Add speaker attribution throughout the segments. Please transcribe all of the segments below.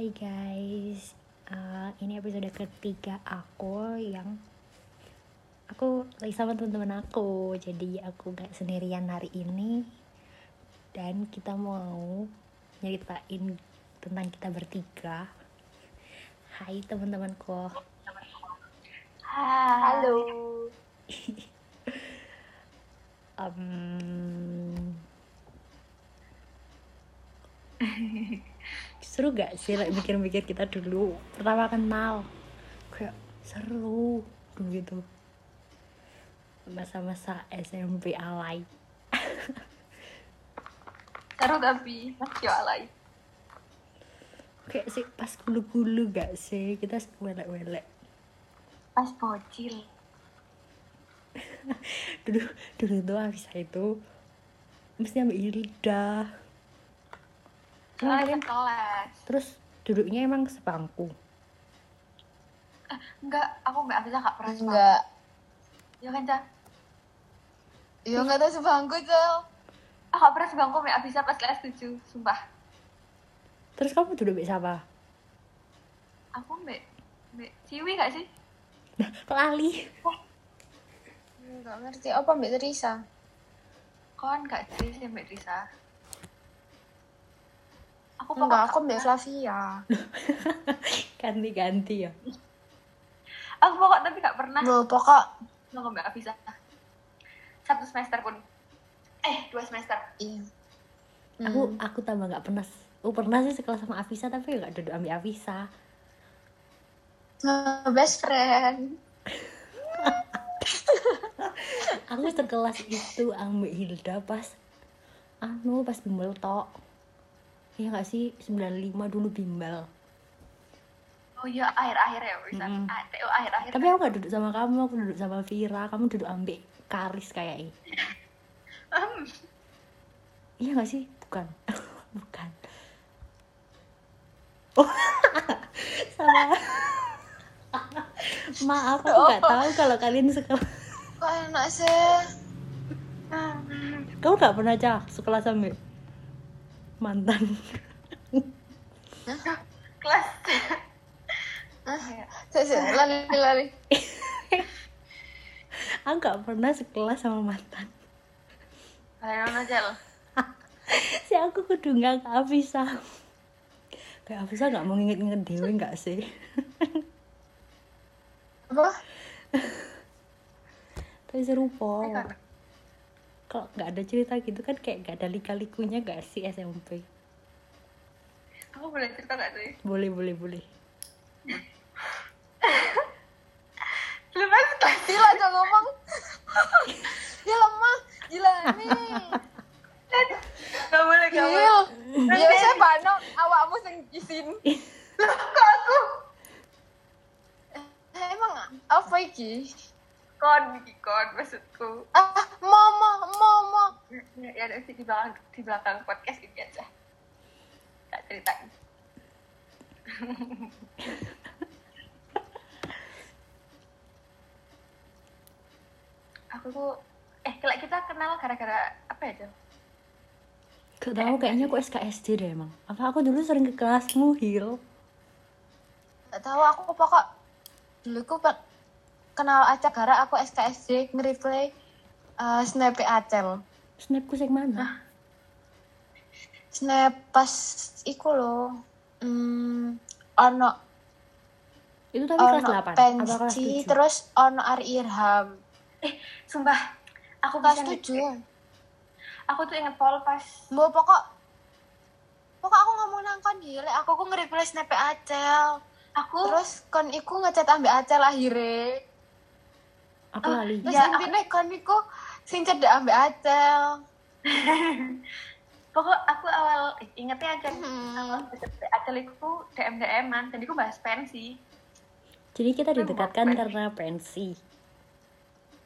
Speaker 1: Hai guys, uh, ini episode ketiga aku yang aku lagi sama teman-teman aku, jadi aku gak sendirian hari ini dan kita mau nyeritain tentang kita bertiga. Hai teman-temanku.
Speaker 2: Halo.
Speaker 1: Um, seru gak sih like, mikir-mikir kita dulu? Pertama kenal kayak seru gitu. Masa-masa SMP alay.
Speaker 2: Seru tapi masih alay.
Speaker 1: kayak sih pas gulu-gulu gak sih? Kita welek-welek.
Speaker 2: Pas bocil.
Speaker 1: dulu dulu tuh Afisa itu mesti ambil Hilda Emang
Speaker 2: Soalnya
Speaker 1: kalian
Speaker 2: kelas.
Speaker 1: terus duduknya emang sebangku
Speaker 2: Enggak, aku enggak bisa kak pernah sebangku.
Speaker 3: Enggak.
Speaker 2: Ya kan, Cah?
Speaker 3: Ya enggak tahu sebangku, Cel.
Speaker 2: Aku gak pernah sebangku enggak bisa pas kelas 7, sumpah.
Speaker 1: terus kamu duduk sama siapa
Speaker 2: Aku mbak mbak Ciwi gak sih?
Speaker 1: nah kelali
Speaker 3: Enggak ngerti apa Mbak Teresa.
Speaker 2: Kon gak sih sih mbak Risa? Aku
Speaker 3: Enggak, aku Mbak Flavia.
Speaker 1: ganti-ganti ya
Speaker 2: Aku pokok tapi gak pernah
Speaker 3: Loh, pokok
Speaker 2: nggak mbak bisa. Satu semester pun. Eh, dua semester.
Speaker 3: iya.
Speaker 1: aku
Speaker 3: Hmm.
Speaker 1: aku tambah nggak pernah aku pernah sih sekelas sama Avisa tapi nggak duduk ambil Avisa
Speaker 3: Nah, best friend.
Speaker 1: aku sekelas itu ambil Hilda pas anu pas bimbel tok ya nggak sih? 95 dulu bimbel.
Speaker 2: Oh iya, akhir-akhir ya bisa. Ah, oh, akhir-akhir.
Speaker 1: tapi aku nggak duduk sama kamu aku duduk sama Vira. Kamu duduk ambil Karis kayaknya.
Speaker 2: Em,
Speaker 1: iya nggak sih? Bukan. Bukan. Oh. Salah. Maaf aku nggak tahu kalau kalian sekelas
Speaker 3: Kok enak sih?
Speaker 1: Kamu gak pernah cah sekolah sama mantan?
Speaker 2: kelas.
Speaker 3: Saya sih lari-lari.
Speaker 1: Aku gak pernah sekelas sama mantan.
Speaker 2: Ayo Najel.
Speaker 1: Si aku kudu nggak ke Avisa. Kayak Avisa gak mau nginget-nginget dewe gak sih?
Speaker 3: Apa?
Speaker 1: Tapi seru.
Speaker 2: Kan.
Speaker 1: Kalau gak ada cerita gitu kan kayak gak ada lika-likunya gak sih SMP?
Speaker 2: Aku boleh cerita gak sih?
Speaker 1: Boleh, boleh, boleh.
Speaker 2: Lepas kelas
Speaker 3: Gila, jangan ngomong. ya lemah. Gila nih.
Speaker 2: Gak boleh, gak boleh.
Speaker 3: Gil. Ya saya banyak awakmu sing izin.
Speaker 2: Kok aku?
Speaker 3: Eh, Emang apa iki?
Speaker 2: Kon, Iki, kon, maksudku.
Speaker 3: Ah.
Speaker 2: Ya, ya ada sih di belakang, di belakang podcast ini aja. Tak ceritain. aku tuh eh kalau kita kenal gara-gara apa ya Del?
Speaker 1: Gak tau kayaknya aku SKSD deh emang. Apa aku dulu sering ke kelasmu, Hil?
Speaker 3: Gak tahu aku pokok dulu aku kenal Acak gara aku SKSD nge-replay uh, snap Acel.
Speaker 1: Snapku sing mana?
Speaker 3: Snap pas iku loh. Hmm, ono
Speaker 1: Itu tapi kelas
Speaker 3: ono
Speaker 1: 8 apa kelas
Speaker 3: pensi
Speaker 1: 7?
Speaker 3: terus ono Ari Irham.
Speaker 2: sumpah aku
Speaker 3: Kelas
Speaker 2: bisa
Speaker 3: tujuh.
Speaker 2: aku tuh inget pol pas
Speaker 3: Mbak pokok pokok aku ngomong nang kon gile, aku ku nge-replay snap Acel.
Speaker 2: aku
Speaker 3: Terus kon iku ngechat ambek Acel akhirnya.
Speaker 1: Aku lali.
Speaker 3: Terus
Speaker 2: Ya,
Speaker 3: intine kon iku sing cedek ambek Acel.
Speaker 2: pokok aku awal eh, ingetnya aja
Speaker 3: Hmm.
Speaker 2: Acel itu DM DM an jadi aku bahas pensi
Speaker 1: Jadi kita didekatkan karena pensi.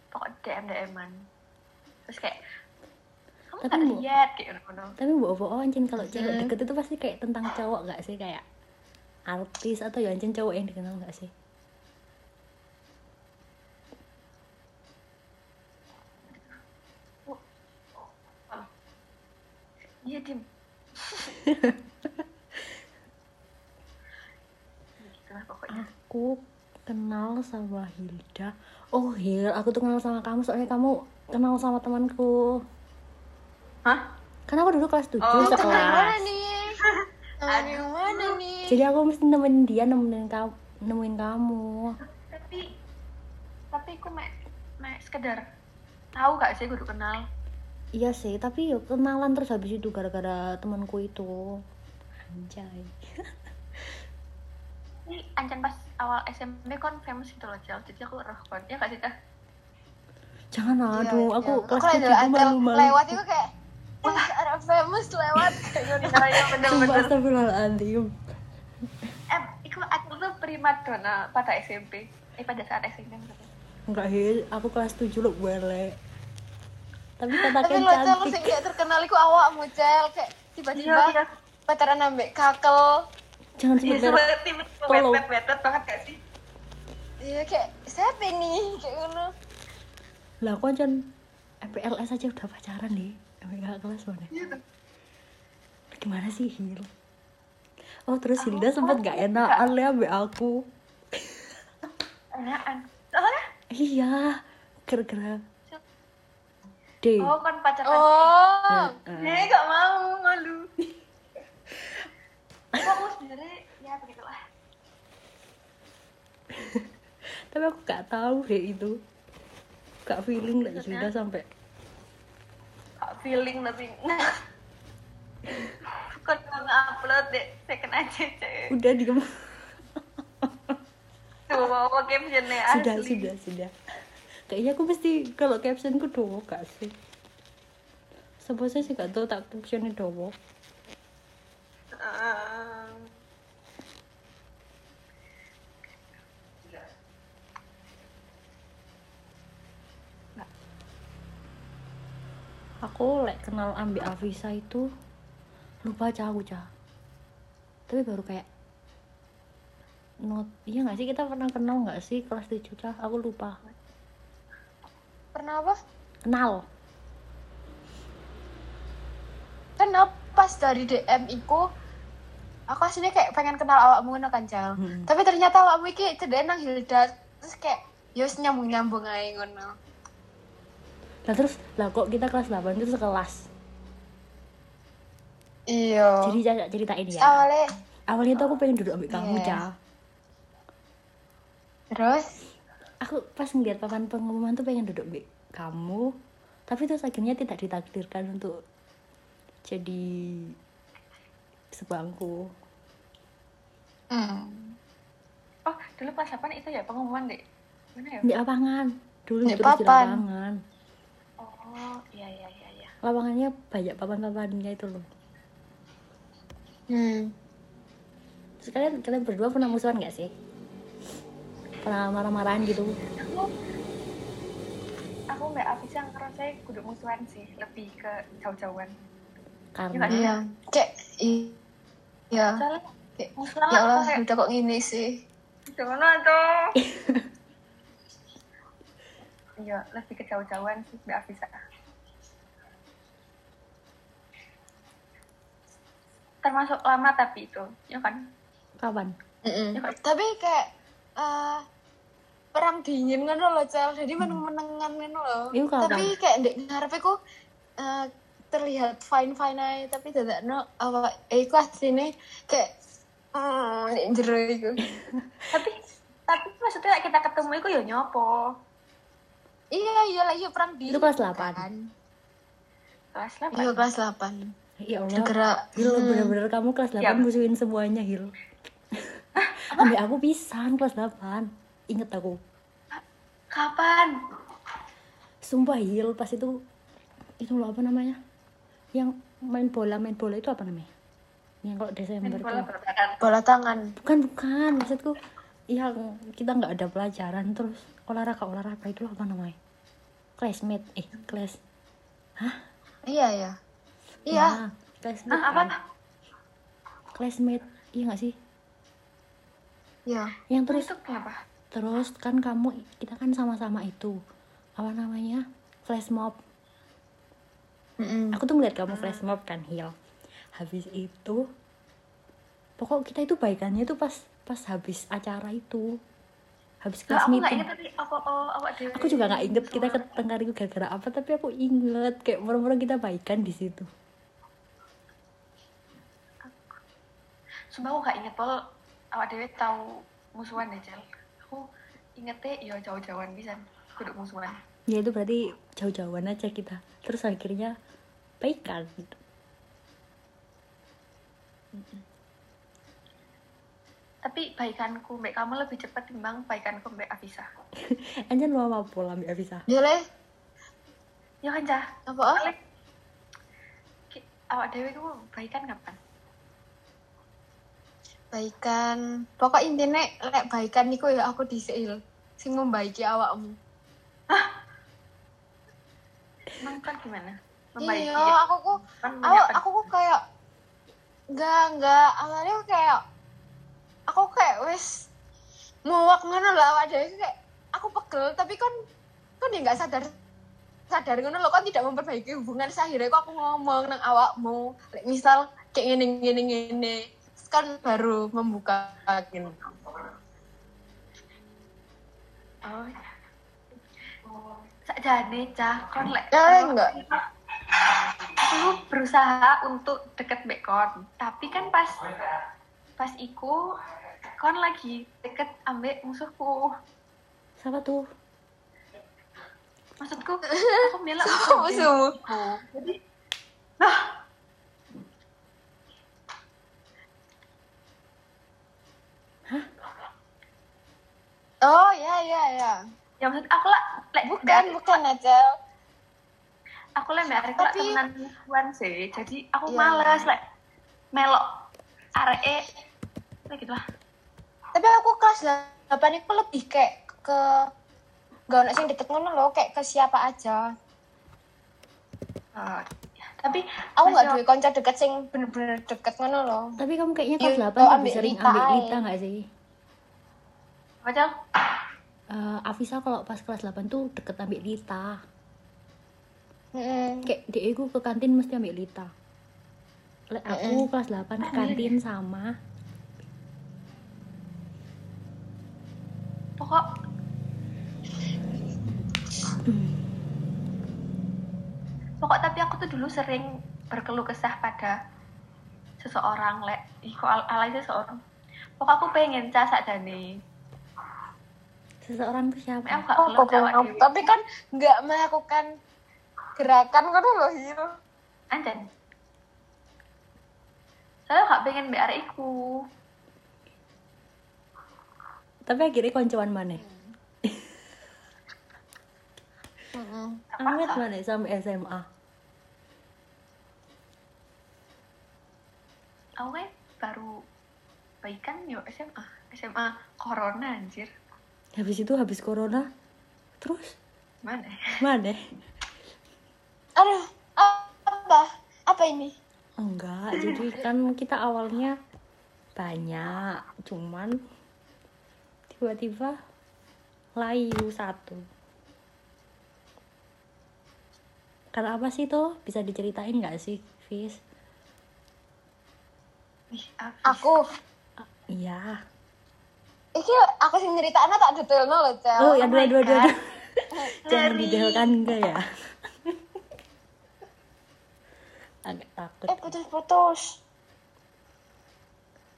Speaker 2: pokok DM DM an terus kayak kamu
Speaker 1: Tapi Bu-
Speaker 2: lihat kayak ngono
Speaker 1: Tapi mbok mbok anjing kalau cewek
Speaker 3: Hmm.
Speaker 1: deket itu pasti kayak tentang cowok gak sih kayak artis atau ya anjing cowok yang dikenal gak sih?
Speaker 2: Iya dim pokoknya?
Speaker 1: Aku kenal sama Hilda. Oh Hil aku tuh kenal sama kamu soalnya kamu kenal sama temanku.
Speaker 2: Hah?
Speaker 1: Karena aku dulu kelas 7
Speaker 2: Oh,
Speaker 1: sekelas.
Speaker 3: mana nih? Teman yang mana nih?
Speaker 1: jadi aku mesti nemenin dia nemenin kamu nemuin kamu.
Speaker 2: Tapi tapi aku mek mek sekedar tahu gak sih kudu kenal
Speaker 1: iya sih tapi yuk kenalan terus habis itu gara-gara temanku itu. Anjay.
Speaker 2: Ini ancan pas awal SMP kan famous itu loh Cel. Jadi aku roh kon ya gak sih
Speaker 1: jangan
Speaker 3: Iya,
Speaker 1: aduh
Speaker 3: iya.
Speaker 1: aku kelas
Speaker 3: kalau
Speaker 1: 7
Speaker 3: ada Acel
Speaker 1: malu-malu
Speaker 3: lewat itu kayak wah ada famous lewat. Kayak gitu.
Speaker 2: Oh iya
Speaker 1: Sumpah
Speaker 2: bener-bener
Speaker 1: astagfirullahaladzim.
Speaker 2: Eh itu aku tuh primadona pada SMP eh pada saat SMP.
Speaker 1: Enggak Hil, aku kelas 7 lo boleh Tapi kata
Speaker 3: tapi
Speaker 1: kan
Speaker 3: lo cel sing kayak terkenal iku awakmu cel. Kayak
Speaker 2: iya
Speaker 3: tiba-tiba
Speaker 2: iya
Speaker 3: pacaran ambek kakel.
Speaker 1: Jangan
Speaker 2: iya
Speaker 1: sebut merek.
Speaker 2: seperti
Speaker 1: Tolong.
Speaker 2: wet banget gak sih?
Speaker 3: Iya kayak siapa ini? Kayak ngono.
Speaker 1: Lah aku aja MPLS aja udah pacaran nih gak kelas mana?
Speaker 2: Iya tuh.
Speaker 1: Gimana sih Hil? Oh terus
Speaker 2: Aku-
Speaker 1: Hilda sempet
Speaker 2: aku
Speaker 1: gak
Speaker 2: enggak.
Speaker 1: enakan ya ambek aku?
Speaker 2: Enakan. Soalnya
Speaker 1: Iya. Gara-gara D
Speaker 2: oh kan pacaran
Speaker 3: oh
Speaker 2: Eh, gak mau, malu. Kamu sebenarnya ya begitulah.
Speaker 1: Tapi aku gak tahu deh itu Gak feeling lah? Hilda sampai
Speaker 2: Kak feeling tapi Kan mau upload deh second aja cek.
Speaker 1: Udah diem
Speaker 2: Tuh mau asli.
Speaker 1: Sudah sudah sudah Kayaknya aku mesti Kalau captionku dowo gak sih? Sebenarnya sih gak tau tak captionnya dowo? Aku lek kenal ambil Avisa itu lupa cah aku cah tapi baru kayak not iya nggak sih? Kita pernah kenal nggak sih kelas tujuh cah aku lupa
Speaker 3: pernah apa?
Speaker 1: Kenal
Speaker 3: kan pas dari DM iku aku aslinya kayak pengen kenal awakmu ngono kan Cel
Speaker 1: Hmm.
Speaker 3: tapi ternyata awakmu iki cedek nang Hilda terus kayak yos nyambung nyambung aja ngono.
Speaker 1: Lah terus lah kok kita kelas 8 itu sekelas?
Speaker 3: Iya.
Speaker 1: Jadi Caca ceritain ya.
Speaker 3: Awalnya
Speaker 1: awalnya tuh aku pengen duduk ambil kamu
Speaker 3: Iya.
Speaker 1: cah
Speaker 3: terus
Speaker 1: aku pas ngeliat papan pengumuman tuh pengen duduk ambil kamu tapi terus akhirnya tidak ditakdirkan untuk jadi sebangku
Speaker 3: hmm.
Speaker 2: Oh, dulu pas apa itu ya pengumuman deh. Mana ya?
Speaker 1: di lapangan dulu
Speaker 3: Di
Speaker 1: terus di
Speaker 3: papan.
Speaker 1: lapangan
Speaker 2: Oh, iya iya iya iya.
Speaker 1: lapangannya banyak papan-papannya itu loh
Speaker 3: Hmm.
Speaker 1: Terus kalian kalian berdua pernah musuhan gak sih pernah marah-marahan gitu
Speaker 2: Aku aku mbak Afisa ngerasa kudu musuhan sih, lebih ke jauh-jauhan.
Speaker 1: karena
Speaker 2: Iya.
Speaker 3: iya kayak i- iya
Speaker 2: Soalnya
Speaker 3: Kayak,
Speaker 2: musuhan
Speaker 3: ya Allah udah kok gini sih
Speaker 2: Jangan tuh. Iya, lebih ke jauh-jauhan sih Mbak Afisa. Termasuk lama tapi itu, ya kan?
Speaker 1: kapan
Speaker 3: Mm-mm.
Speaker 2: Ya, Kak.
Speaker 3: tapi kayak eh, perang dingin kan loh cel jadi meneng menengan kan loh
Speaker 1: Iya, kapan?
Speaker 3: tapi kayak ndek ngarepe ku eh, terlihat fine fine aja tapi tidak no awak eh iku asline kayak hmm ndek jero iku
Speaker 2: Tapi tapi maksudnya kita ketemu itu ya nyopo.
Speaker 3: iya iya lah iya perang dingin
Speaker 1: Itu kelas 8.
Speaker 3: kan.
Speaker 2: Kelas
Speaker 3: iya
Speaker 2: 8.
Speaker 3: kelas 8
Speaker 1: ya Allah Hil
Speaker 3: hmm,
Speaker 1: bener-bener kamu kelas 8
Speaker 2: Siap.
Speaker 1: musuhin semuanya Hil ambil aku pisan kelas 8 inget aku.
Speaker 2: Kapan?
Speaker 1: sumpah Hil pas itu itu loh apa namanya? Yang main bola main bola itu apa namanya? Yang kalau Desember
Speaker 2: Main bola
Speaker 1: tuh
Speaker 3: bola tangan.
Speaker 1: Bukan bukan maksudku yang kita nggak ada pelajaran terus olahraga olahraga itu apa namanya? Classmate eh kelas
Speaker 3: iya iya. Iya.
Speaker 1: Ya, classmate
Speaker 2: Ah, apa?
Speaker 1: kan. Classmate iya nggak sih?
Speaker 3: Iya.
Speaker 1: Yang
Speaker 2: Terus
Speaker 1: terus
Speaker 2: itu kenapa?
Speaker 1: Terus kan kamu kita kan sama-sama itu. Apa namanya? Flash mob.
Speaker 3: Mm-mm.
Speaker 1: aku tuh ngeliat kamu flash mob kan Hil. Habis itu pokok kita itu baikannya itu pas pas habis acara itu. Habis kelas
Speaker 2: aku nggak
Speaker 1: meeting.
Speaker 2: inget tapi apa oh, awak dewe
Speaker 1: aku juga nggak inget kita ketengkar itu gara-gara apa tapi aku inget kayak murah-murah kita baikan di situ.
Speaker 2: Sumpah aku gak inget pol. Awak dewe tahu musuhan deh Cel. Aku ingetnya ya jauh-jauhan bisa kudu musuhan.
Speaker 1: ya itu berarti jauh-jauhan aja kita terus akhirnya baikan gitu
Speaker 2: Tapi baikanku mbak kamu lebih cepat timbang baikanku mbak Afisa.
Speaker 1: anjan mau apa pola mbak Afisa
Speaker 3: Ya le,
Speaker 2: Ya kan cah.
Speaker 3: apa?
Speaker 2: Awak dewe ku baikan kapan?
Speaker 3: Baikan. Pokok intinya lek baikan niku ya aku diseil. Sing membaiki awakmu.
Speaker 2: Emang kan gimana? Membaiki
Speaker 3: Iya,
Speaker 2: ya?
Speaker 3: aku ku
Speaker 2: Kan
Speaker 3: aku, aku kok kayak enggak enggak awalnya aku kayak aku kayak wes muak ngono lah awak dhewe kayak aku pegel tapi kan kan dia nggak sadar sadar ngono loh kan tidak memperbaiki hubungan akhirnya kok aku ngomong nang awakmu misal kayak gini gini Terus kan baru membuka gitu
Speaker 2: Oh. Sakjane cah kon lek.
Speaker 3: Ya, enggak.
Speaker 2: Aku berusaha untuk deket mbek kon, tapi kan pas pas iku kon lagi deket ambek musuhku.
Speaker 1: siapa tuh
Speaker 2: Maksudku, aku bilang aku
Speaker 3: musuhmu
Speaker 2: Jadi, nah,
Speaker 3: oh ya ya ya
Speaker 2: ya maksud aku lah, lek
Speaker 3: bukan bukan aja
Speaker 2: aku lah mbak Arek lah
Speaker 3: Tapi-
Speaker 2: temenan musuhan sih, jadi aku
Speaker 3: Iya.
Speaker 2: males lek melok arek lek gitu lah.
Speaker 3: tapi aku kelas 8 itu lebih kayak ke gak ono sing deket ngono loh kayak ke siapa aja
Speaker 2: Eh, tapi
Speaker 3: aku nggak duwe konco deket sing bener-bener deket ngono loh
Speaker 1: tapi kamu kayaknya kelas 8
Speaker 3: tau
Speaker 1: lebih
Speaker 3: ambil
Speaker 1: sering ambil. Lita nggak sih
Speaker 2: apa Cel?
Speaker 1: Eh, Afisa kalau pas kelas 8 tuh deket ambil Lita.
Speaker 3: Mm-mm.
Speaker 1: kayak dia ke kantin mesti ambil Lita. Lek aku kelas 8 ke kantin sama.
Speaker 2: Pokok pokok tapi aku tuh dulu sering berkeluh kesah pada seseorang lek. Ih kok al- alay seseorang. Pokok aku pengen casak dane
Speaker 1: seseorang tuh siapa?
Speaker 2: Aku gak
Speaker 3: Oh, pengen-
Speaker 2: dewe.
Speaker 3: tapi kan nggak melakukan gerakan ngono loh Hil
Speaker 2: anjen saya gak pengen arek iku.
Speaker 1: Tapi akhirnya koncoan mana
Speaker 3: Mm-mm.
Speaker 1: Amet mana sampai SMA
Speaker 2: aku kan baru baikan yo SMA SMA corona anjir
Speaker 1: habis itu habis corona terus?
Speaker 2: Mana?
Speaker 1: Mana?
Speaker 3: Aduh apa? Apa ini?
Speaker 1: Enggak jadi kan kita awalnya banyak cuman tiba-tiba layu satu. Karena apa sih tuh bisa diceritain nggak sih Fis?
Speaker 3: Aku
Speaker 1: iya
Speaker 3: iki aku sih nyeritain tak detailno loh cel.
Speaker 1: Oh ya dua dua dua jangan didetailkan enggak ya? Agak takut.
Speaker 3: Eh putus-putus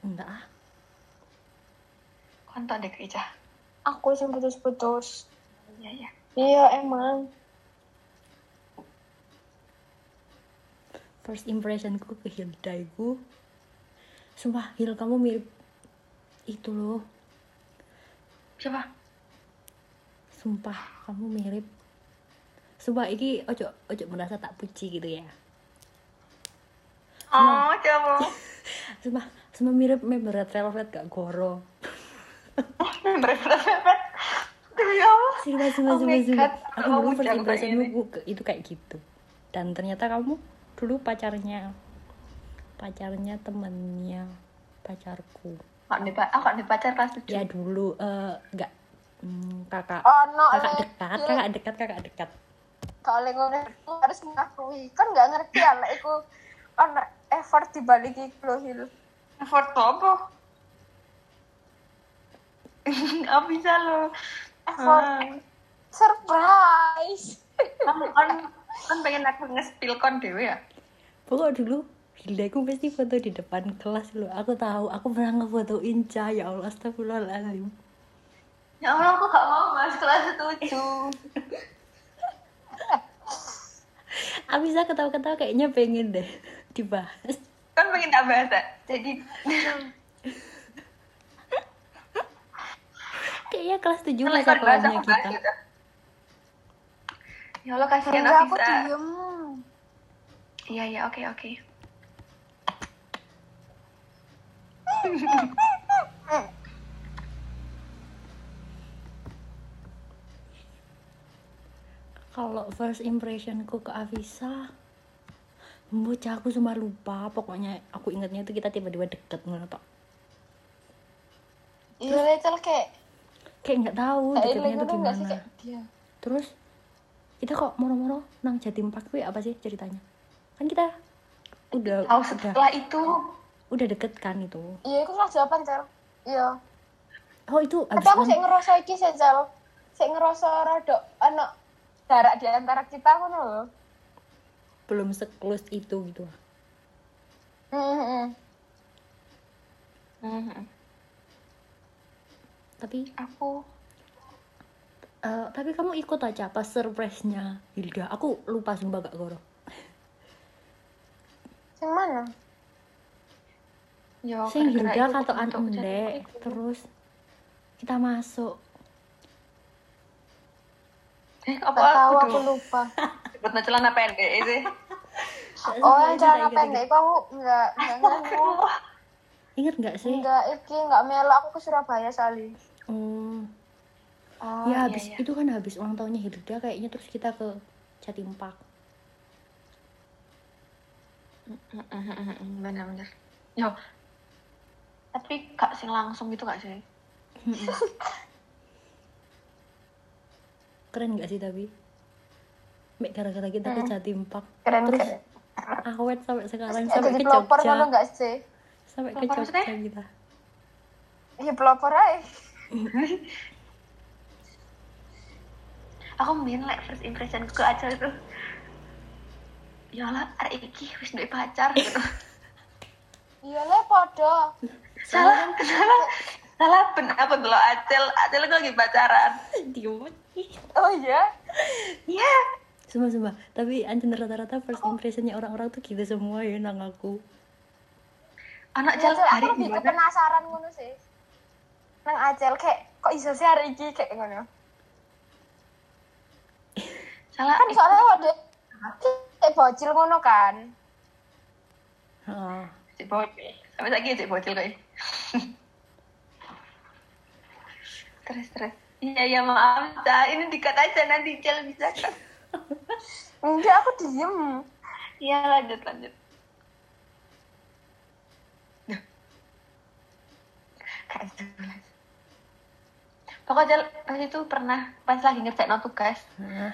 Speaker 1: enggak ah.
Speaker 2: Konton deh gereja
Speaker 3: aku sih putus-putus
Speaker 2: iya iya.
Speaker 3: Iya emang.
Speaker 1: First impressionku ke Hilda itu sumpah Hil kamu mirip itu loh
Speaker 2: siapa?
Speaker 1: Sumpah kamu mirip. Sumpah iki ojo ojo merasa tak puji gitu ya.
Speaker 2: Oh coba
Speaker 1: sumpah sumpah mirip member Velvet gak goro.
Speaker 2: Berepet demi Allah.
Speaker 1: Sumpah sumpah
Speaker 2: Oh
Speaker 1: sumpah sumpah. Aku
Speaker 2: kayak
Speaker 1: ku- itu kayak gitu. Dan ternyata kamu dulu pacarnya pacarnya temennya pacarku
Speaker 2: kok nih nih pacar kelas tujuh
Speaker 1: ya dulu eh nggak hmm, kakak
Speaker 3: oh no
Speaker 1: kakak
Speaker 3: Le.
Speaker 1: dekat
Speaker 3: Le.
Speaker 1: kakak dekat kakak dekat
Speaker 3: kalau ngono aku harus mengakui kan nggak ngerti ya lah aku ono effort dibalik iku loh Hil
Speaker 2: Foto apa? Gak bisa lo.
Speaker 3: Effort.
Speaker 2: Ah.
Speaker 3: Surprise.
Speaker 2: Kan kan kan pengen aku nge-spill kon dewe ya.
Speaker 1: pokok dulu Hilda aku pasti foto di depan kelas loh aku tahu aku pernah ngefotoin Ca ya Allah astagfirullahaladzim
Speaker 2: Ya Allah aku gak mau mas kelas tujuh.
Speaker 1: aku bisa ketawa-ketawa kayaknya pengen deh dibahas
Speaker 2: Kan pengen tak bahasa. Jadi
Speaker 1: kayaknya kelas 7 masa
Speaker 2: lagi bahasa
Speaker 1: kelasnya
Speaker 2: bahas
Speaker 1: kita
Speaker 2: gitu. Ya Allah kasihan
Speaker 3: aku diem.
Speaker 2: Iya iya oke oke.
Speaker 1: Kalau first impressionku ke Avisa bocah aku cuma lupa. Pokoknya aku ingatnya itu kita tiba-tiba deket ngono tok
Speaker 3: Iya, Rachel kayak
Speaker 1: kayak nggak tahu deketnya itu
Speaker 3: nggak sih
Speaker 1: gimana.
Speaker 3: kayak dia.
Speaker 1: terus kita kok moro-moro nang Jatim Park apa sih ceritanya? Kan kita udah udah
Speaker 2: setelah itu
Speaker 1: udah deket kan itu
Speaker 3: Iya, aku kelas jawaban, Cel. Iya.
Speaker 1: oh itu
Speaker 3: Tapi aku
Speaker 1: kan
Speaker 3: sih ngerasa iki sih, Cel. Sih ngerasa rada ana jarak di antara kita ngono lho.
Speaker 1: belum seklus itu gitu
Speaker 3: Heeh.
Speaker 2: Mhm.
Speaker 1: tapi
Speaker 2: aku
Speaker 1: eh, tapi kamu ikut aja pas surprise-nya Hilda aku lupa sumpah gak goro
Speaker 3: Sing mana?
Speaker 2: Yo
Speaker 1: sing Hilda katokan endek terus kita masuk
Speaker 2: Eh, apa
Speaker 3: tahu
Speaker 2: aku
Speaker 3: aku lupa.
Speaker 2: sebutnya celana pendek itu.
Speaker 3: Oh, yang celana pendek itu aku enggak enggak nganu.
Speaker 1: ingat nggak sih
Speaker 3: Enggak iki enggak melok aku ke Surabaya sali.
Speaker 1: oh
Speaker 2: Oh,
Speaker 1: ya
Speaker 2: iya,
Speaker 1: habis
Speaker 2: iya.
Speaker 1: itu kan habis ulang tahunnya Hilda kayaknya terus kita ke Jatim Park
Speaker 2: bener-bener. Yo. Tapi gak sing langsung gitu gak sih?
Speaker 1: keren nggak sih tapi Mek gara-gara kita ke
Speaker 3: Hmm.
Speaker 1: Jatim Park
Speaker 3: Keren
Speaker 1: terus
Speaker 3: keren.
Speaker 1: awet sampai sekarang sampai ke Jogja
Speaker 3: enggak sih?
Speaker 1: sampai ke Jogja kita
Speaker 3: Iya pelopor aja.
Speaker 2: Aku main like first impression ke acara itu. Ya lah, arek iki wis duwe pacar gitu.
Speaker 3: Iya podo.
Speaker 2: Salah, salah, salah ben aku dulu acel, acel itu lagi pacaran.
Speaker 1: diem
Speaker 3: Oh iya.
Speaker 2: Iya.
Speaker 1: Sumpah, sumpah. Tapi anjir rata-rata first impressionnya orang-orang tuh gitu semua ya nang aku.
Speaker 2: Anak
Speaker 3: Iya,
Speaker 2: cel
Speaker 3: Cel,
Speaker 2: hari
Speaker 3: aku lebih
Speaker 2: gimana?
Speaker 3: ke penasaran ngono sih. Nang Acel kayak kok iso sih hari iki kayak ngono.
Speaker 2: Salah.
Speaker 3: Kan soalnya waduh kayak bocil ngono kan.
Speaker 1: Heeh.
Speaker 2: Cek bocil. Sampai lagi cek bocil kayak. Terus terus. Iya iya maaf, Ca. Ini dikat aja nanti Cel bisa kan?
Speaker 3: Enggak, aku diem.
Speaker 2: Iya lanjut lanjut. Jelas. Pokoknya pas itu pernah pas lagi ngerjain tugas,
Speaker 1: Heeh.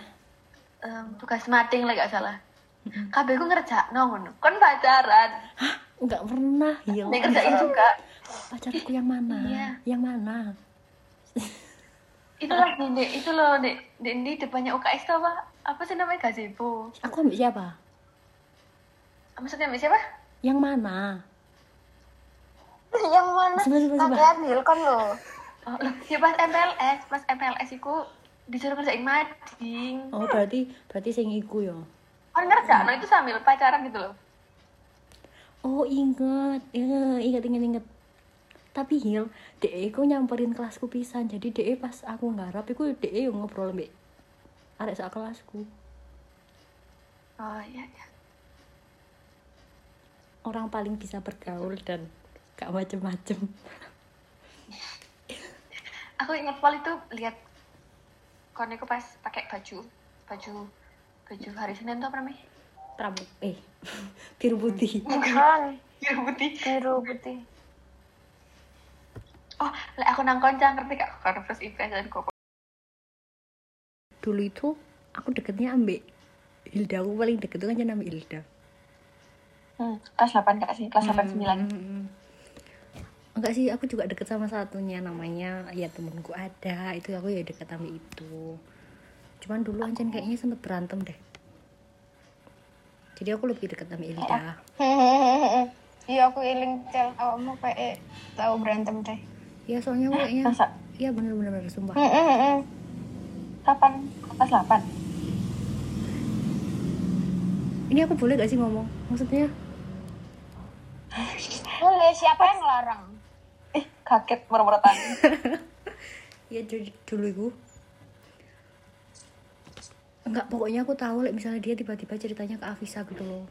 Speaker 2: em, tugas mating lah gak salah. Kabeh ku ngerjain ngono. Kon pacaran.
Speaker 1: Enggak pernah, ya.
Speaker 2: Nek kerjain juga.
Speaker 1: Pacarku yang mana?
Speaker 2: Iya.
Speaker 1: Yang mana?
Speaker 2: Itu lagi nih, itu loh nih, di, di depannya UKS tuh apa? Apa sih namanya gazebo?
Speaker 1: Aku ambil siapa?
Speaker 2: Maksudnya ambil siapa?
Speaker 1: Yang mana?
Speaker 3: yang mana?
Speaker 1: Sebentar, sebentar.
Speaker 3: Kakean Hilkon loh.
Speaker 2: Oh, loh, ya pas MPLS, pas MPLS itu disuruh ngerjain mading.
Speaker 1: Oh, berarti berarti sing iku ya.
Speaker 2: Kan ngerjain itu sambil pacaran gitu loh.
Speaker 1: Oh, inget. Ya, inget inget inget. Tapi Hil, DE ku nyamperin kelasku pisan. Jadi DE pas aku ngarap iku DE yang ngobrol mbek arek sak kelasku.
Speaker 2: Oh iya iya.
Speaker 1: Orang paling bisa bergaul dan gak macem-macem.
Speaker 2: Aku ingat pol itu lihat koniku pas pakai baju baju baju hari Senin tuh apa namanya?
Speaker 1: Prabu eh biru putih.
Speaker 3: Bukan.
Speaker 2: Biru putih.
Speaker 3: Biru putih.
Speaker 2: Oh, lek aku nang koncang ngerti gak karena first impression kok.
Speaker 1: Dulu itu aku deketnya ambek Hilda aku paling deket itu kan nama Hilda.
Speaker 2: Hmm, kelas 8 gak sih? Kelas 8 9.
Speaker 1: Hmm. enggak sih aku juga deket sama satunya namanya ya temenku ada itu aku ya deket sama itu cuman dulu Ancen kayaknya sempet berantem deh jadi aku lebih deket sama Ilda
Speaker 3: iya aku iling cel awakmu kayak tahu berantem deh
Speaker 1: ya soalnya kayaknya
Speaker 2: Masa?
Speaker 1: iya bener-bener sumpah
Speaker 2: Kapan? Kelas 8?
Speaker 1: ini aku boleh gak sih ngomong maksudnya
Speaker 3: boleh siapa yang ngelarang
Speaker 2: Ih, kaget merem-meretan.
Speaker 1: ya dulu itu enggak pokoknya aku tahu like, misalnya dia tiba-tiba ceritanya ke Afisa gitu loh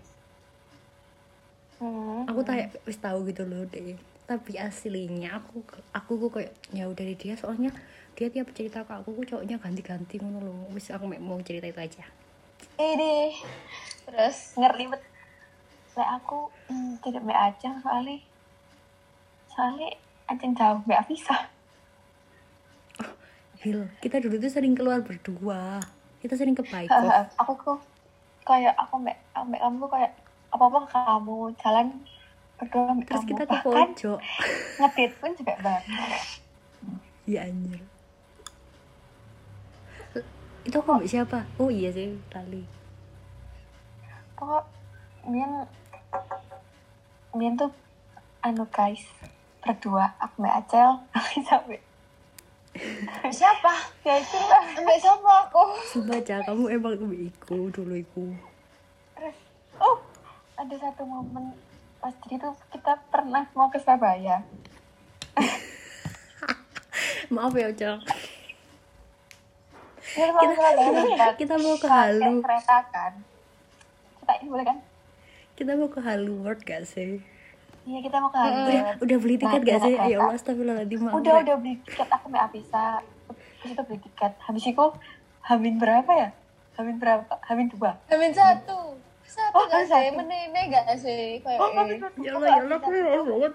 Speaker 2: Hmm.
Speaker 1: aku kayak wis tahu gitu loh deh tapi aslinya aku aku kok kayak jauh dari dia soalnya dia tiap cerita ke aku kok cowoknya ganti-ganti ngono loh wis aku mau cerita itu aja.
Speaker 3: Ini terus
Speaker 2: Ngeri bet. Lek aku hmm, tidak be aja soalnya. Soalnya Aceng jauh be Afisa.
Speaker 1: Hil kita dulu tuh sering keluar berdua. Kita sering ke
Speaker 2: aku kok kayak aku mbak mbak kamu kayak apa apa kamu? Jalan berdua mbak
Speaker 1: terus
Speaker 2: kamu
Speaker 1: kita ke
Speaker 2: bahkan
Speaker 1: pojok.
Speaker 2: ngedit pun juga bareng.
Speaker 1: Ya anjir. Itu aku mbak siapa? Oh iya sih tali.
Speaker 2: Pokok Mian Mian tuh anu guys berdua. Aku mbak Acel mbak
Speaker 3: siapa?
Speaker 2: Ya itu lah.
Speaker 3: Ambil siapa aku?
Speaker 1: Sumpah Ca, kamu emang iku dulu iku.
Speaker 2: Terus oh ada satu momen pas jadi tuh kita pernah mau ke Surabaya.
Speaker 1: Maaf ya Cak
Speaker 2: kita mau berangkat.
Speaker 1: kita mau ke Halu
Speaker 2: kereta kan? Kita ini boleh kan?
Speaker 1: Kita mau ke Halu World gak sih?
Speaker 2: Iya kita mau ke Halu
Speaker 1: udah udah beli tiket
Speaker 2: Nah,
Speaker 1: gak sih? ya Allah astagfirullahaladzim
Speaker 2: udah
Speaker 1: Rek.
Speaker 2: udah beli tiket. Aku mbak Afisa terus itu beli tiket. Habis itu hamin berapa ya? Hamin berapa? Hamin dua.
Speaker 3: Ambil satu satu
Speaker 2: Oh,
Speaker 3: gak
Speaker 2: kan
Speaker 3: sih? Menene gak sih? Kayak
Speaker 2: oh
Speaker 1: ya Allah ya Allah aku maaf banget.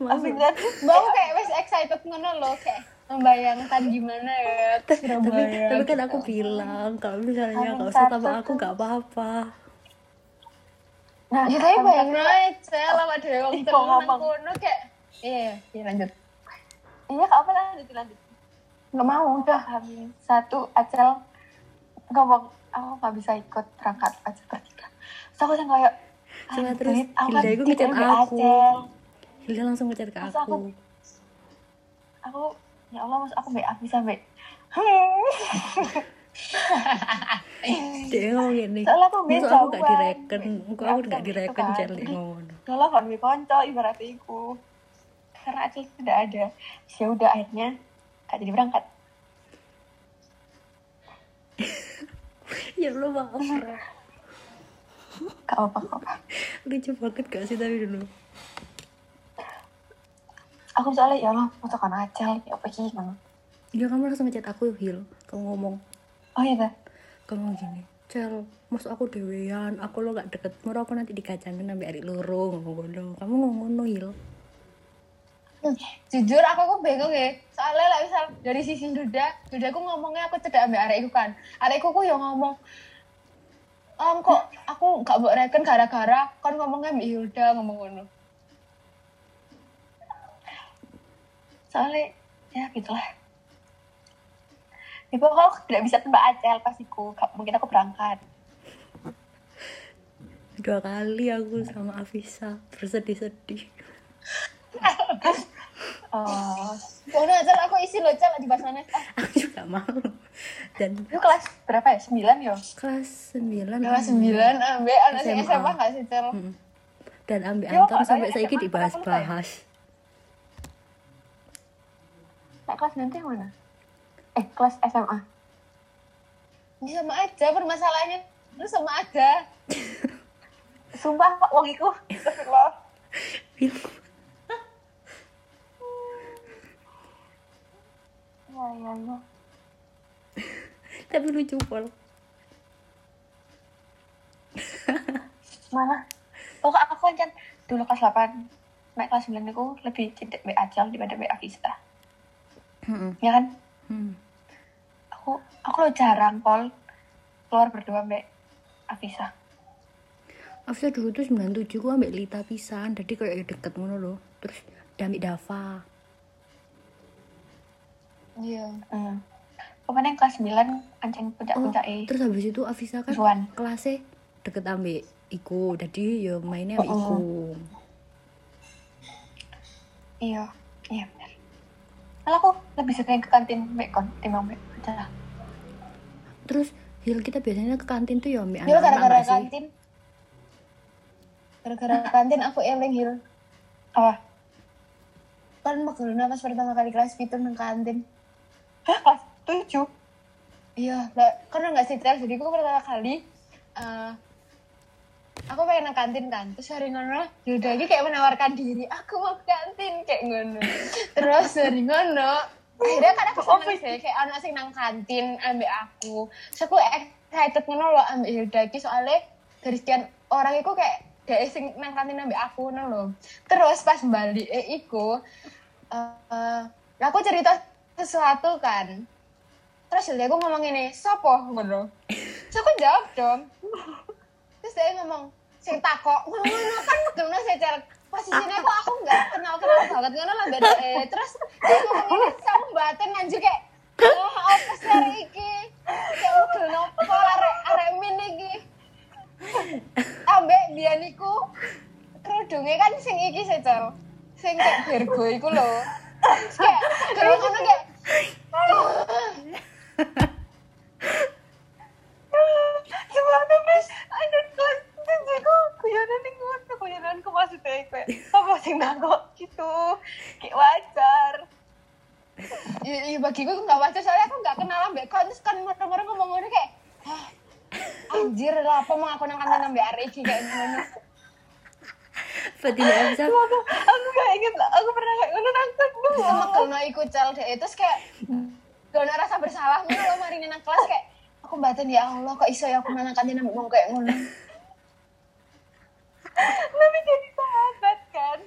Speaker 2: Hamin
Speaker 1: Maaf.
Speaker 2: satu
Speaker 3: Bang kayak wes excited ngono loh kayak membayangkan gimana ya ke
Speaker 1: tapi
Speaker 3: Surabaya
Speaker 1: tapi kan aku bilang kalau misalnya gak usah sama aku gak apa-apa.
Speaker 2: Nah
Speaker 3: ya tapi bayangin aja lama wong terus nang
Speaker 2: ngomong?
Speaker 3: kono kayak iya iya lanjut.
Speaker 2: Iya apa lanjut lanjut. Nggak mau udah. Satu acel ngomong aku nggak bisa ikut berangkat aja bertiga terus aku yang kayak
Speaker 1: Cuma
Speaker 2: "Anjir,
Speaker 1: terus
Speaker 2: aku
Speaker 1: Hilda itu ngechat aku.
Speaker 2: Acel."
Speaker 1: Hilda langsung ngechat ke aku
Speaker 2: aku- aku ya Allah mas aku mbak bisa mbak
Speaker 1: dia ngomong gini
Speaker 2: soalnya aku mbak
Speaker 1: aku gak direken Kok aku gak
Speaker 2: gitu
Speaker 1: direken
Speaker 2: kan.
Speaker 1: Charlie ngomong
Speaker 2: Soalnya kan mbak konco ibaratnya iku karena Acel tidak ada ya udah akhirnya gak jadi berangkat
Speaker 1: ya Allah maaf.
Speaker 2: Gak apa apa
Speaker 1: lucu banget gak sih tapi dulu?
Speaker 2: Aku soalnya ya Allah masa kan Acel ya apa sih kan
Speaker 1: ya kamu langsung ngechat aku Hil. Kamu ngomong.
Speaker 2: Oh iya dah
Speaker 1: kamu ngomong gini Cel, mas aku dewean, aku lo gak deket, mau aku nanti dikacangin sampai hari ngomong ngono. Kamu ngomong ngono Hil.
Speaker 3: jujur aku aku bingung ya. Soalnya lah misal dari sisi Duda Duda aku ngomongnya aku cedak ambil arekku kan. Arekku ku yang ngomong Om kok aku gak mau reken gara-gara kan ngomongnya Mbak Hilda ngomong ngono
Speaker 2: soalnya ya gitulah pokoknya aku tidak bisa tembak Acel pas iku Gak- mungkin aku berangkat
Speaker 1: Dua kali aku sama Afisa bersedih-sedih.
Speaker 2: oh
Speaker 3: Ngono aja aku isi loh cel di ah,
Speaker 1: Aku juga mau. Dan
Speaker 2: itu kelas berapa ya? Sembilan yo
Speaker 1: kelas 9
Speaker 3: kelas sembilan. Ambil anak sing
Speaker 1: SMA.
Speaker 3: SMA gak sih cel.
Speaker 1: Dan ambil
Speaker 2: Ya,
Speaker 1: Anton
Speaker 2: Kak,
Speaker 1: sampai
Speaker 2: saya SMA,
Speaker 1: dibahas-bahas.
Speaker 2: nah kelas nanti yang mana? Eh kelas SMA
Speaker 3: ini sama aja permasalahannya. Lu sama aja.
Speaker 2: Sumpah kok wong iku. Ya ya ya
Speaker 1: Tapi lucu pol.
Speaker 2: mana oh aku kan dulu kelas 8 naik kelas 9 itu lebih cedek Mbak Acel daripada Mbak Afisa
Speaker 1: Heeh.
Speaker 2: ya kan
Speaker 1: Hmm.
Speaker 2: aku aku lo jarang pol keluar berdua Mbak Afisa
Speaker 1: Afisa dulu tuh 97 ku ambek Lita pisan, jadi kayak deket ngono loh. Terus Dami Dava
Speaker 3: iya
Speaker 2: hmm. Pokoknya kelas 9 ancen puncak-puncak
Speaker 1: Oh, terus habis itu Afisa kan
Speaker 2: Juan.
Speaker 1: kelasnya deket ambek iku. Jadi ya mainnya ambek
Speaker 2: Oh, oh.
Speaker 1: iku.
Speaker 2: Iya iya benar malah aku lebih yang ke kantin Bekon timbang Bek Puncak.
Speaker 1: terus Hil kita biasanya ke kantin tuh ya ambek
Speaker 3: Hil
Speaker 1: anak-anak
Speaker 3: gara-gara kantin. Gara-gara kantin aku eling Hil.
Speaker 2: Apa?
Speaker 3: Kan mageluna pas pertama kali kelas itu nang kantin.
Speaker 2: Hah, kelas tujuh
Speaker 3: iya karena nggak sih jadi aku pertama kali eh, aku pengen nang kantin kan. Terus hari ngono yaudah ini kayak menawarkan diri aku mau ke kantin kayak ngono. Terus hari ngono akhirnya kan aku seneng sih kayak anak sing nang kantin ambek aku. Terus aku excited ngono loh ambek Hilda iki soalnya dari sekian orang itu kayak dia sing nang kantin ambek aku ngono loh. Terus pas balik eh iku eh, aku cerita sesuatu kan terus Hilda aku ngomong ini sopo? Ngono. Terus aku jawab dong. Terus dia ngomong sing takok. Ngono kan ngono secara posisinya kok aku nggak kenal kenal banget ngono lah beda eh terus dia ngomong ini kamu batin anjir kayak oh apa sih iki? Kayak udah nopo arek arek min iki? Ambek biyen iku kerudungnya kan sing iki secara sing kayak Virgo iku Terus kayak ngono kayak
Speaker 2: Gimana mas? Ada kelas tujuh kok guyonan nih ngono guyonanku maksudnya kayak apa sih gitu. Kayak wajar.
Speaker 3: ya, ya bagiku itu nggak wajar soalnya aku nggak kenal ambek kon terus kan mereka ngomong ngono kayak "Hah, anjir lah apa mau aku nang kantin ambek iki kayak
Speaker 1: Berarti nggak bisa.
Speaker 2: Aku aku gak inget aku pernah kayak ngono nangkok dulu.
Speaker 3: sama kelno ikut cel deh terus kayak gak ada rasa bersalah ngono loh mari nang kelas kayak aku batin ya Allah kok iso ya aku nang kantin ambek ngomong kayak ngono
Speaker 2: Tapi jadi sahabat kan.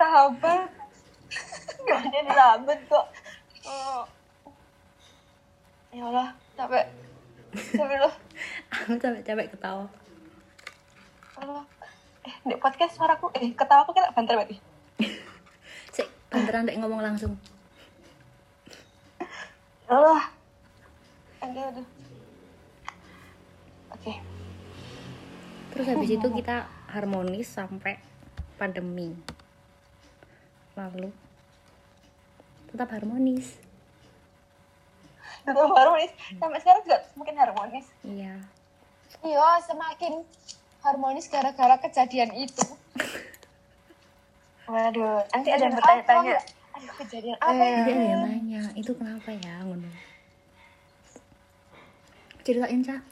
Speaker 2: sahabat. Gak jadi sahabat kok. Oh. Ya Allah, capek. Capek loh.
Speaker 1: aku sampai capek ketawa
Speaker 2: Allah. Eh, di podcast suaraku, eh, ketawa aku kena banter berarti.
Speaker 1: sih beneran dek ngomong langsung
Speaker 2: Allah. Aduh, aduh. Oke.
Speaker 1: terus habis itu kita harmonis sampai pandemi lalu tetap harmonis
Speaker 2: Tetap harmonis. Sampai sekarang juga semakin harmonis.
Speaker 1: iya
Speaker 3: iya semakin harmonis gara-gara kejadian itu
Speaker 2: Waduh, nanti ada yang bertanya-tanya. Aduh, kejadian apa
Speaker 3: Eh.
Speaker 2: ya?
Speaker 1: Yang nanya itu kenapa ya? Ngono. Ceritain cak.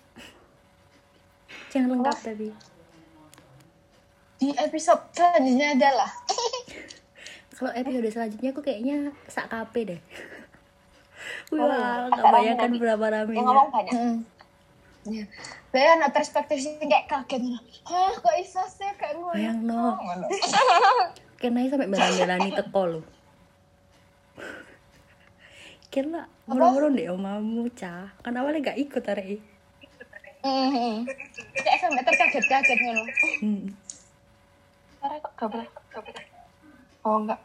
Speaker 1: Jangan lengkap tapi
Speaker 3: di episode selanjutnya adalah
Speaker 1: kalau episode selanjutnya aku kayaknya sak kape deh.
Speaker 2: Oh,
Speaker 1: wah
Speaker 2: ada
Speaker 1: nggak bayangkan
Speaker 2: rame
Speaker 1: berapa rame
Speaker 2: Yang ngomong banyak.
Speaker 3: hmm. ya perspektif sih kayak kaget. Gitu. hah kok iso sih? Kayak ngono.
Speaker 1: Bayang no kena sampai belan-belani teko lo kira murung-murung deh omamu cah kan awalnya gak ikut hari
Speaker 3: Mhm. kayak sampai terkaget-kaget ngono
Speaker 1: hmm.
Speaker 2: Suara kok double, double. Oh, enggak.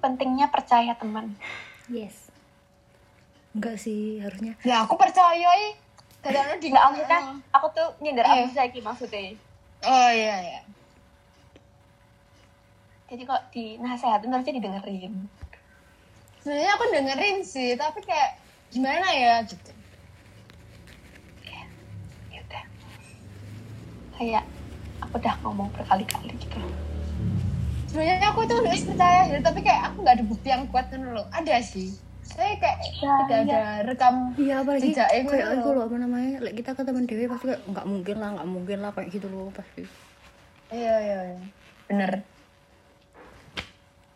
Speaker 2: Pentingnya percaya teman.
Speaker 1: yes enggak sih harusnya
Speaker 3: ya aku percaya i Dadakno di
Speaker 2: Enggak, maksudnya aku tuh nyindir
Speaker 3: Iya.
Speaker 2: aku saiki maksudnya.
Speaker 3: Oh iya iya.
Speaker 2: Jadi kok di nasehatin harusnya didengerin.
Speaker 3: sebenarnya aku dengerin sih tapi kayak gimana ya gitu.
Speaker 2: Ya udah. Kayak aku udah ngomong berkali-kali gitu.
Speaker 3: Sebenarnya aku tuh udah percaya ya tapi kayak aku nggak ada bukti yang kuat kan loh. Ada sih tapi kayak
Speaker 2: Ya,
Speaker 3: tidak ada rekam
Speaker 1: iya apalagi
Speaker 3: Jejak yang
Speaker 1: kayak
Speaker 3: ngono.
Speaker 1: itu loh apa namanya like, kita ke teman dewi pasti kayak nggak mungkin lah nggak mungkin lah kayak gitu loh pasti.
Speaker 3: Iya iya iya. Bener.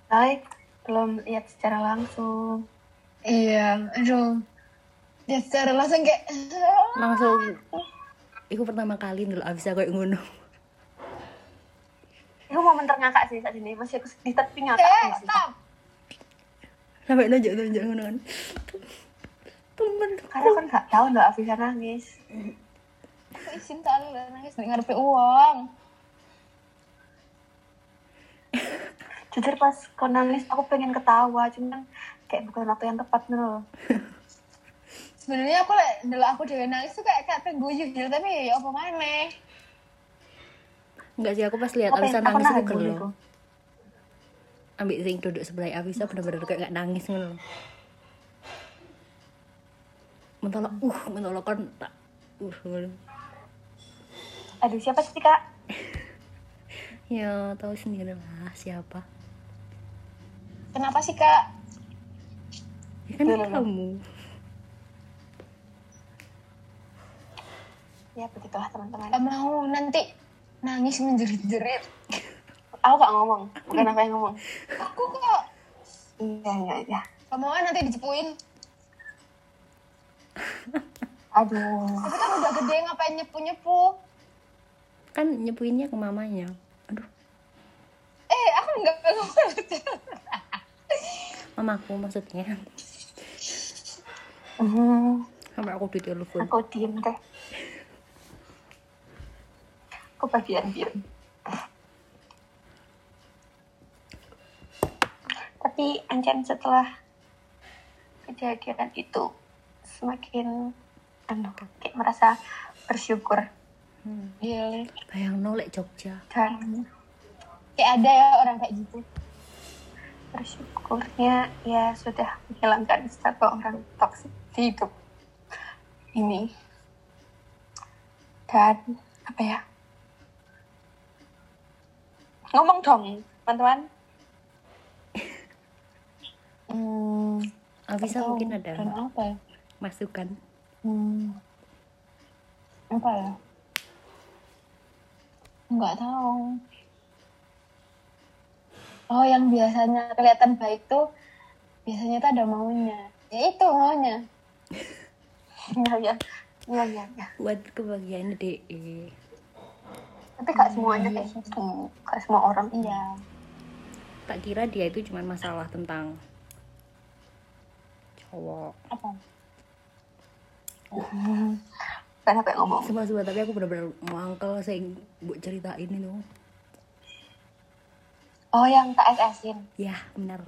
Speaker 2: Baik, belum lihat secara langsung.
Speaker 3: iya aduh. Ya secara langsung kayak
Speaker 1: langsung Iku pertama kali dulu abis aku ngono.
Speaker 2: Aku mau ngakak sih saat ini, masih aku di tepi ngakak.
Speaker 3: eh stop
Speaker 1: sampai nunjuk nunjuk ngono kan temen.
Speaker 2: Karena kan nggak tahu nggak Afisa nangis.
Speaker 3: aku izin soalnya nangis di ngarepe uang?
Speaker 2: Jujur pas kau nangis aku pengen ketawa cuman kayak bukan waktu yang tepat nih
Speaker 3: sebenarnya aku lek ndelok aku dewe nangis tuh kayak kayak pengen guyu gitu tapi ya apa mana
Speaker 1: Enggak sih, aku pas lihat
Speaker 2: aku
Speaker 1: nangis aku gelo. Ambil sing duduk sebelah Avisa bener-bener kayak nggak nangis ngono. Mentolok, uh, mentolok kan tak, uh, ngono.
Speaker 2: aduh siapa sih kak
Speaker 1: Ya, tahu sendiri lah siapa.
Speaker 3: kenapa sih kak
Speaker 1: Ya kan kamu.
Speaker 2: ya begitulah teman-teman
Speaker 3: Gak mau nanti nangis menjerit-jerit
Speaker 2: aku gak ngomong. Bukan apa yang ngomong.
Speaker 3: Aku kok.
Speaker 2: Iya iya iya.
Speaker 3: Mau nanti dicepuin.
Speaker 2: Aduh.
Speaker 3: Tapi kan udah gede ngapain nyepu-nyepu?
Speaker 1: Kan nyepuinnya ke mamanya. Aduh,
Speaker 3: eh aku nggak ngomong.
Speaker 1: Mamaku maksudnya.
Speaker 2: Hmm,
Speaker 1: Sampai aku ditelepon.
Speaker 2: aku diem deh aku bagian diem setelah kejadian itu semakin anu kayak merasa bersyukur
Speaker 1: Hmm.
Speaker 3: Gile.
Speaker 1: Bayang nolek Jogja.
Speaker 2: dan
Speaker 3: kayak ada ya orang kayak gitu
Speaker 2: bersyukurnya ya sudah menghilangkan satu orang toksik di hidup ini dan apa ya ngomong dong teman-teman hmm,
Speaker 1: Avisa
Speaker 3: Atau-
Speaker 1: mungkin ada
Speaker 3: apa ya?
Speaker 1: masukan.
Speaker 3: hmm, apa ya? Nggak tahu. Oh yang biasanya kelihatan baik tuh biasanya tuh ada maunya. Ya itu maunya.
Speaker 2: Ya ya ya ya ya
Speaker 1: Buat kebahagiaan DE.
Speaker 2: tapi gak semuanya kayak gitu. Gak semua orang
Speaker 3: iya.
Speaker 1: Tak kira dia itu cuma masalah tentang cowok.
Speaker 3: apa?
Speaker 2: Karena kayak ngomong.
Speaker 1: Sumpah, sumpah, tapi aku bener-bener mangkel saya buat ceritain itu.
Speaker 2: oh yang tak SS-in
Speaker 1: Ya, benar.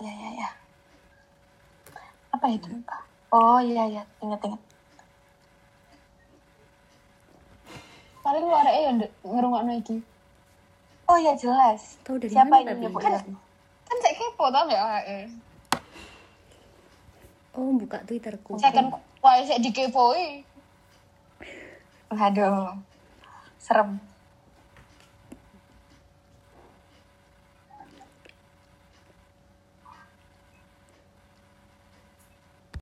Speaker 2: ya ya ya apa itu Pak? oh iya iya. Ingat ingat.
Speaker 3: Paling lu arek ya ngerungokno iki.
Speaker 2: Oh iya jelas.
Speaker 1: Tahu dari
Speaker 2: siapa
Speaker 1: mana
Speaker 2: ini?
Speaker 3: Kan- kan saya kepo tau nggak arek
Speaker 1: Oh, buka Twitterku.
Speaker 3: kan wae saya dikepoi
Speaker 2: Aduh, serem.